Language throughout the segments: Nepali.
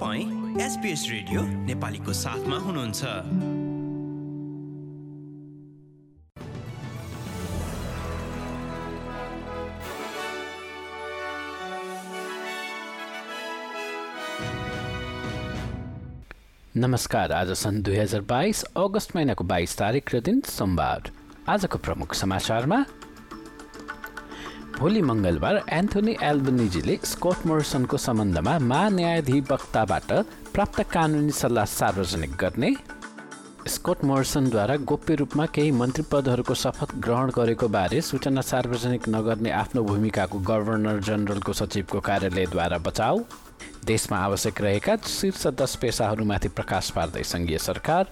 तपाईँ एसपिएस रेडियो नेपालीको साथमा हुनुहुन्छ। नमस्कार आज सन् दुई हजार बाइस अगस्त महिनाको बाइस तारिक र दिन सोमबार। आजको प्रमुख समाचारमा भोलि मङ्गलबार एन्थोनी एल्बनिजीले स्कट मोर्सनको सम्बन्धमा महान्यायाधिवक्ताबाट प्राप्त कानुनी सल्लाह सार्वजनिक गर्ने स्कट मोर्सनद्वारा गोप्य रूपमा केही मन्त्री पदहरूको शपथ ग्रहण गरेको बारे सूचना सार्वजनिक नगर्ने आफ्नो भूमिकाको गभर्नर जनरलको सचिवको कार्यालयद्वारा बचाउ। देशमा आवश्यक रहेका शीर्ष दस पेसाहरूमाथि प्रकाश पार्दै सङ्घीय सरकार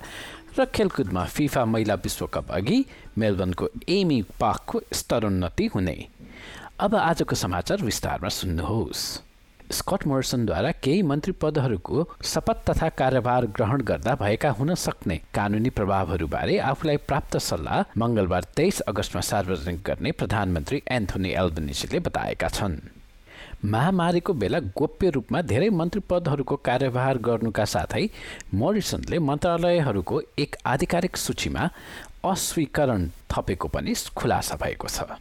र खेलकुदमा फिफा महिला विश्वकप अघि मेलबर्नको एमी पाकको स्तरोन्नति हुने। अब आजको समाचार विस्तारमा सुन्नुहोस्। स्कट मोर्सनद्वारा केही मन्त्री पदहरूको शपथ तथा कार्यभार ग्रहण गर्दा भएका हुन सक्ने कानुनी प्रभावहरूबारे आफूलाई प्राप्त सल्लाह मङ्गलबार तेइस अगस्तमा सार्वजनिक गर्ने प्रधानमन्त्री एन्थोनी एल्बनिसीले बताएका छन्। महामारीको बेला गोप्य रूपमा धेरै मन्त्री पदहरूको कार्यभार गर्नुका साथै मोरिसनले मन्त्रालयहरूको एक आधिकारिक सूचीमा अस्वीकरण थपेको पनि खुलासा भएको छ।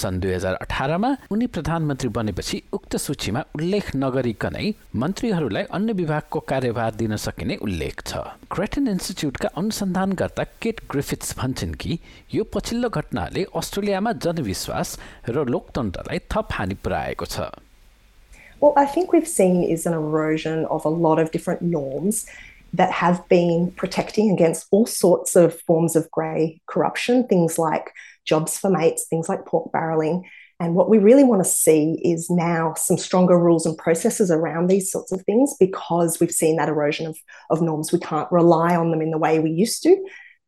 सन् दुई हजार अठारमा उनी प्रधानमन्त्री बनेपछि उक्त सूचीमा उल्लेख नगरिकनै मन्त्रीहरूलाई अन्य विभागको कार्यभार दिन सकिने उल्लेख छ। क्रेटन इन्स्टिच्युटका अनुसन्धानकर्ता केट ग्रिफिट्स भन्छन् कि यो पछिल्लो घटनाले अस्ट्रेलियामा जनविश्वास र लोकतन्त्रलाई थप हानि पुर्याएको छ। Well, I think we've seen is an erosion of a lot of different norms that have been protecting against all sorts of forms of grey corruption, things like jobs for mates, things like pork barreling. And what we really want to see is now some stronger rules and processes around these sorts of things because we've seen that erosion of, of norms. We can't rely on them in the way we used to.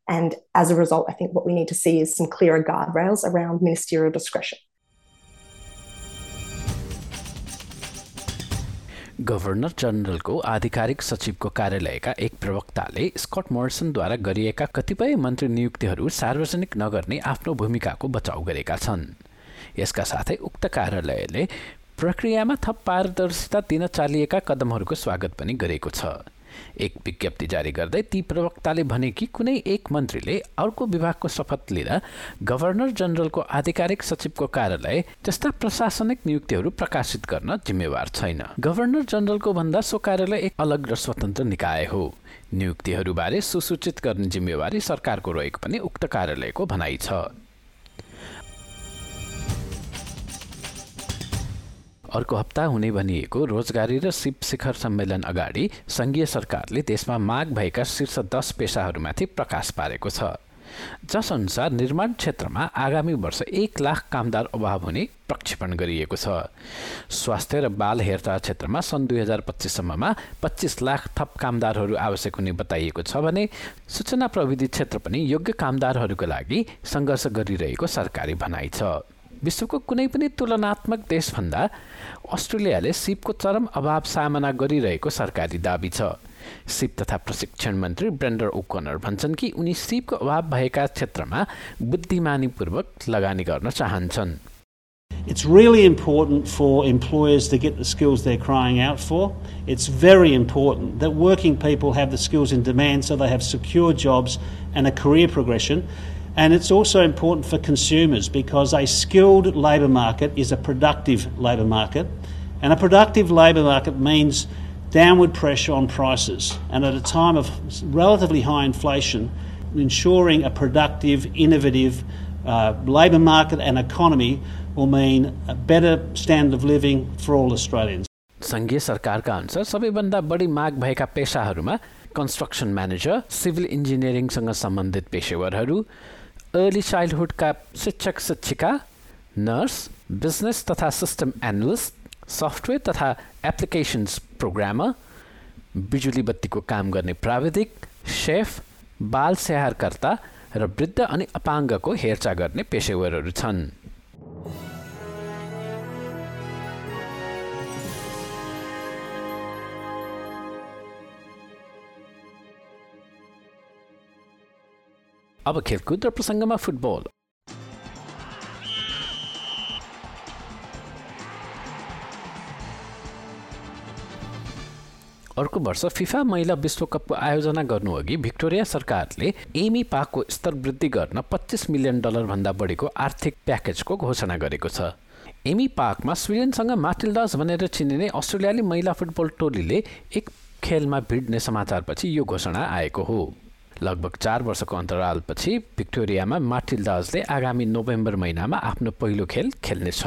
And as a result, I think what we need to see is some clearer guardrails around ministerial discretion. Governor जनरलको आधिकारिक सचिवको कार्यालयका एक प्रवक्ताले स्कट मोर्सनद्वारा गरिएका कतिपय मन्त्री नियुक्तिहरू सार्वजनिक नगर्ने आफ्नो भूमिकाको बचाउ गरेका छन्। यसका साथै उक्त कार्यालयले प्रक्रियामा थप पारदर्शिता दिन चालिएका कदमहरूको स्वागत पनि गरेको छ। एक विज्ञप्ति जारी गर्दै ती प्रवक्ताले भने कि कुनै एक मन्त्रीले अर्को विभागको शपथ लिँदा गभर्नर जनरलको आधिकारिक सचिवको कार्यालय जस्ता प्रशासनिक नियुक्तिहरू प्रकाशित गर्न जिम्मेवार छैन। गभर्नर जनरलको भन्दा सो कार्यालय एक अलग र स्वतन्त्र निकाय हो। नियुक्तिहरूबारे सुसूचित गर्ने जिम्मेवारी सरकारको रहेको पनि उक्त कार्यालयको भनाइ छ। अर्को हप्ता हुने भनिएको रोजगारी र सिप शिखर सम्मेलन अगाडि सङ्घीय सरकारले देशमा माग भएका शीर्ष दस पेसाहरूमाथि प्रकाश पारेको छ। जसअनुसार निर्माण क्षेत्रमा आगामी वर्ष एक लाख कामदार अभाव हुने प्रक्षेपण गरिएको छ। स्वास्थ्य र बाल हेरचाह क्षेत्रमा सन् दुई हजार पच्चिससम्ममा पच्चिस लाख थप कामदारहरू आवश्यक हुने बताइएको छ भने सूचना प्रविधि क्षेत्र पनि योग्य कामदारहरूको लागि सङ्घर्ष गरिरहेको सरकारी भनाइ छ। विश्वको कुनै पनि तुलनात्मक देशभन्दा अस्ट्रेलियाले सिपको चरम अभाव सामना गरिरहेको सरकारी दावी छ सिप तथा प्रशिक्षण मन्त्री ब्रेन्डर ओकनर भन्छन् कि उनी सिपको अभाव भएका क्षेत्रमा बुद्धिमानीपूर्वक लगानी गर्न चाहन्छन् It's really important for employers to get the skills they're crying out for. It's very important that working people have the skills in demand so they have secure jobs and a career progression. And it's also important for consumers because a skilled labour market is a productive labour market. And a productive labour market means downward pressure on prices. And at a time of relatively high inflation, ensuring a productive, innovative uh, labour market and economy will mean a better standard of living for all Australians. सङ्घीय सरकारका अनुसार सबैभन्दा बढी माग भएका पेसाहरूमा कन्स्ट्रक्सन म्यानेजर सिभिल इन्जिनियरिङसँग सम्बन्धित पेसेवरहरू अर्ली चाइल्डहुडका शिक्षक शिक्षिका नर्स बिजनेस तथा सिस्टम एनालिस्ट सफ्टवेयर तथा एप्लिकेसन्स प्रोग्रामर बिजुली बत्तीको काम गर्ने प्राविधिक सेफ बाल स्याहारकर्ता र वृद्ध अनि अपाङ्गको हेरचाह गर्ने पेसेवरहरू छन् अब खेलकुद र प्रसङ्गमा फुटबल अर्को वर्ष फिफा महिला विश्वकपको आयोजना गर्नुअघि भिक्टोरिया सरकारले एमी पाकको स्तर वृद्धि गर्न पच्चिस मिलियन डलरभन्दा बढीको आर्थिक प्याकेजको घोषणा गरेको छ। एमी पार्कमा स्विडेनसँग माटिल्डास भनेर चिनिने अस्ट्रेलियाली महिला फुटबल टोलीले एक खेलमा भिड्ने समाचारपछि यो घोषणा आएको हो। लगभग चार वर्षको अन्तरालपछि भिक्टोरियामा माटिल्डाजले आगामी नोभेम्बर महिनामा आफ्नो पहिलो खेल खेल्नेछ।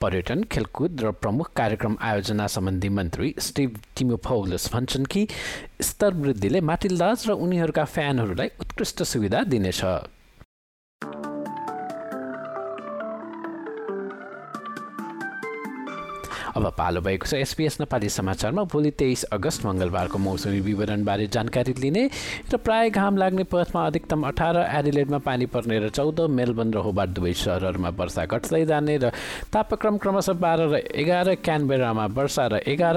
पर्यटन खेलकुद र प्रमुख कार्यक्रम आयोजना सम्बन्धी मन्त्री स्टिभ टिमोफौलस भन्छन् कि स्तर वृद्धिले माटिल्दाज र उनीहरूका फ्यानहरूलाई उत्कृष्ट सुविधा दिनेछ। अब पालो भएको छ एसपिएस नेपाली समाचारमा। भोलि तेइस अगस्त मङ्गलबारको मौसमी विवरणबारे जानकारी लिने र प्राय घाम लाग्ने पथमा अधिकतम अठार एडिलेडमा पानी पर्ने र चौध मेलबर्न र होबार दुवै सहरहरूमा वर्षा घट्दै जाने र तापक्रम क्रमशः बाह्र र एघार क्यानबेरामा वर्षा र एघार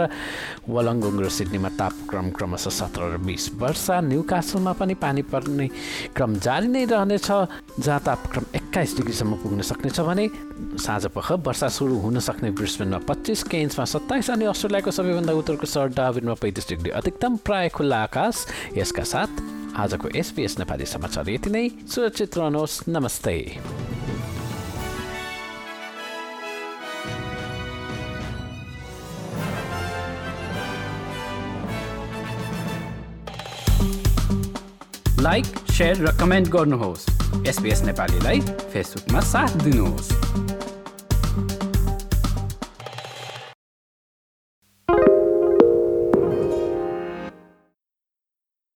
वलङ्गुङ र सिडनीमा तापक्रम क्रमशः सत्र र बिस। वर्षा न्यु कासलमा पनि पानी पर्ने क्रम जारी नै रहनेछ जहाँ तापक्रम एक्काइस डिग्रीसम्म पुग्न सक्नेछ भने साँझ पख वर्षा सुरु हुन सक्ने ब्रिस्बेनमा पच्चिस केन्समा सत्ताइस अनि अस्ट्रेलियाको सबैभन्दा उत्तरको सहर डाविनमा पैँतिस डिग्री अधिकतम प्राय खुल्ला आकाश यसका साथ आजको एसपिएस नेपाली समाचार यति नै। सुरक्षित रहनुहोस्। नमस्ते। लाइक सेयर र कमेन्ट गर्नुहोस्। एसपिएस नेपालीलाई फेसबुकमा साथ दिनुहोस्।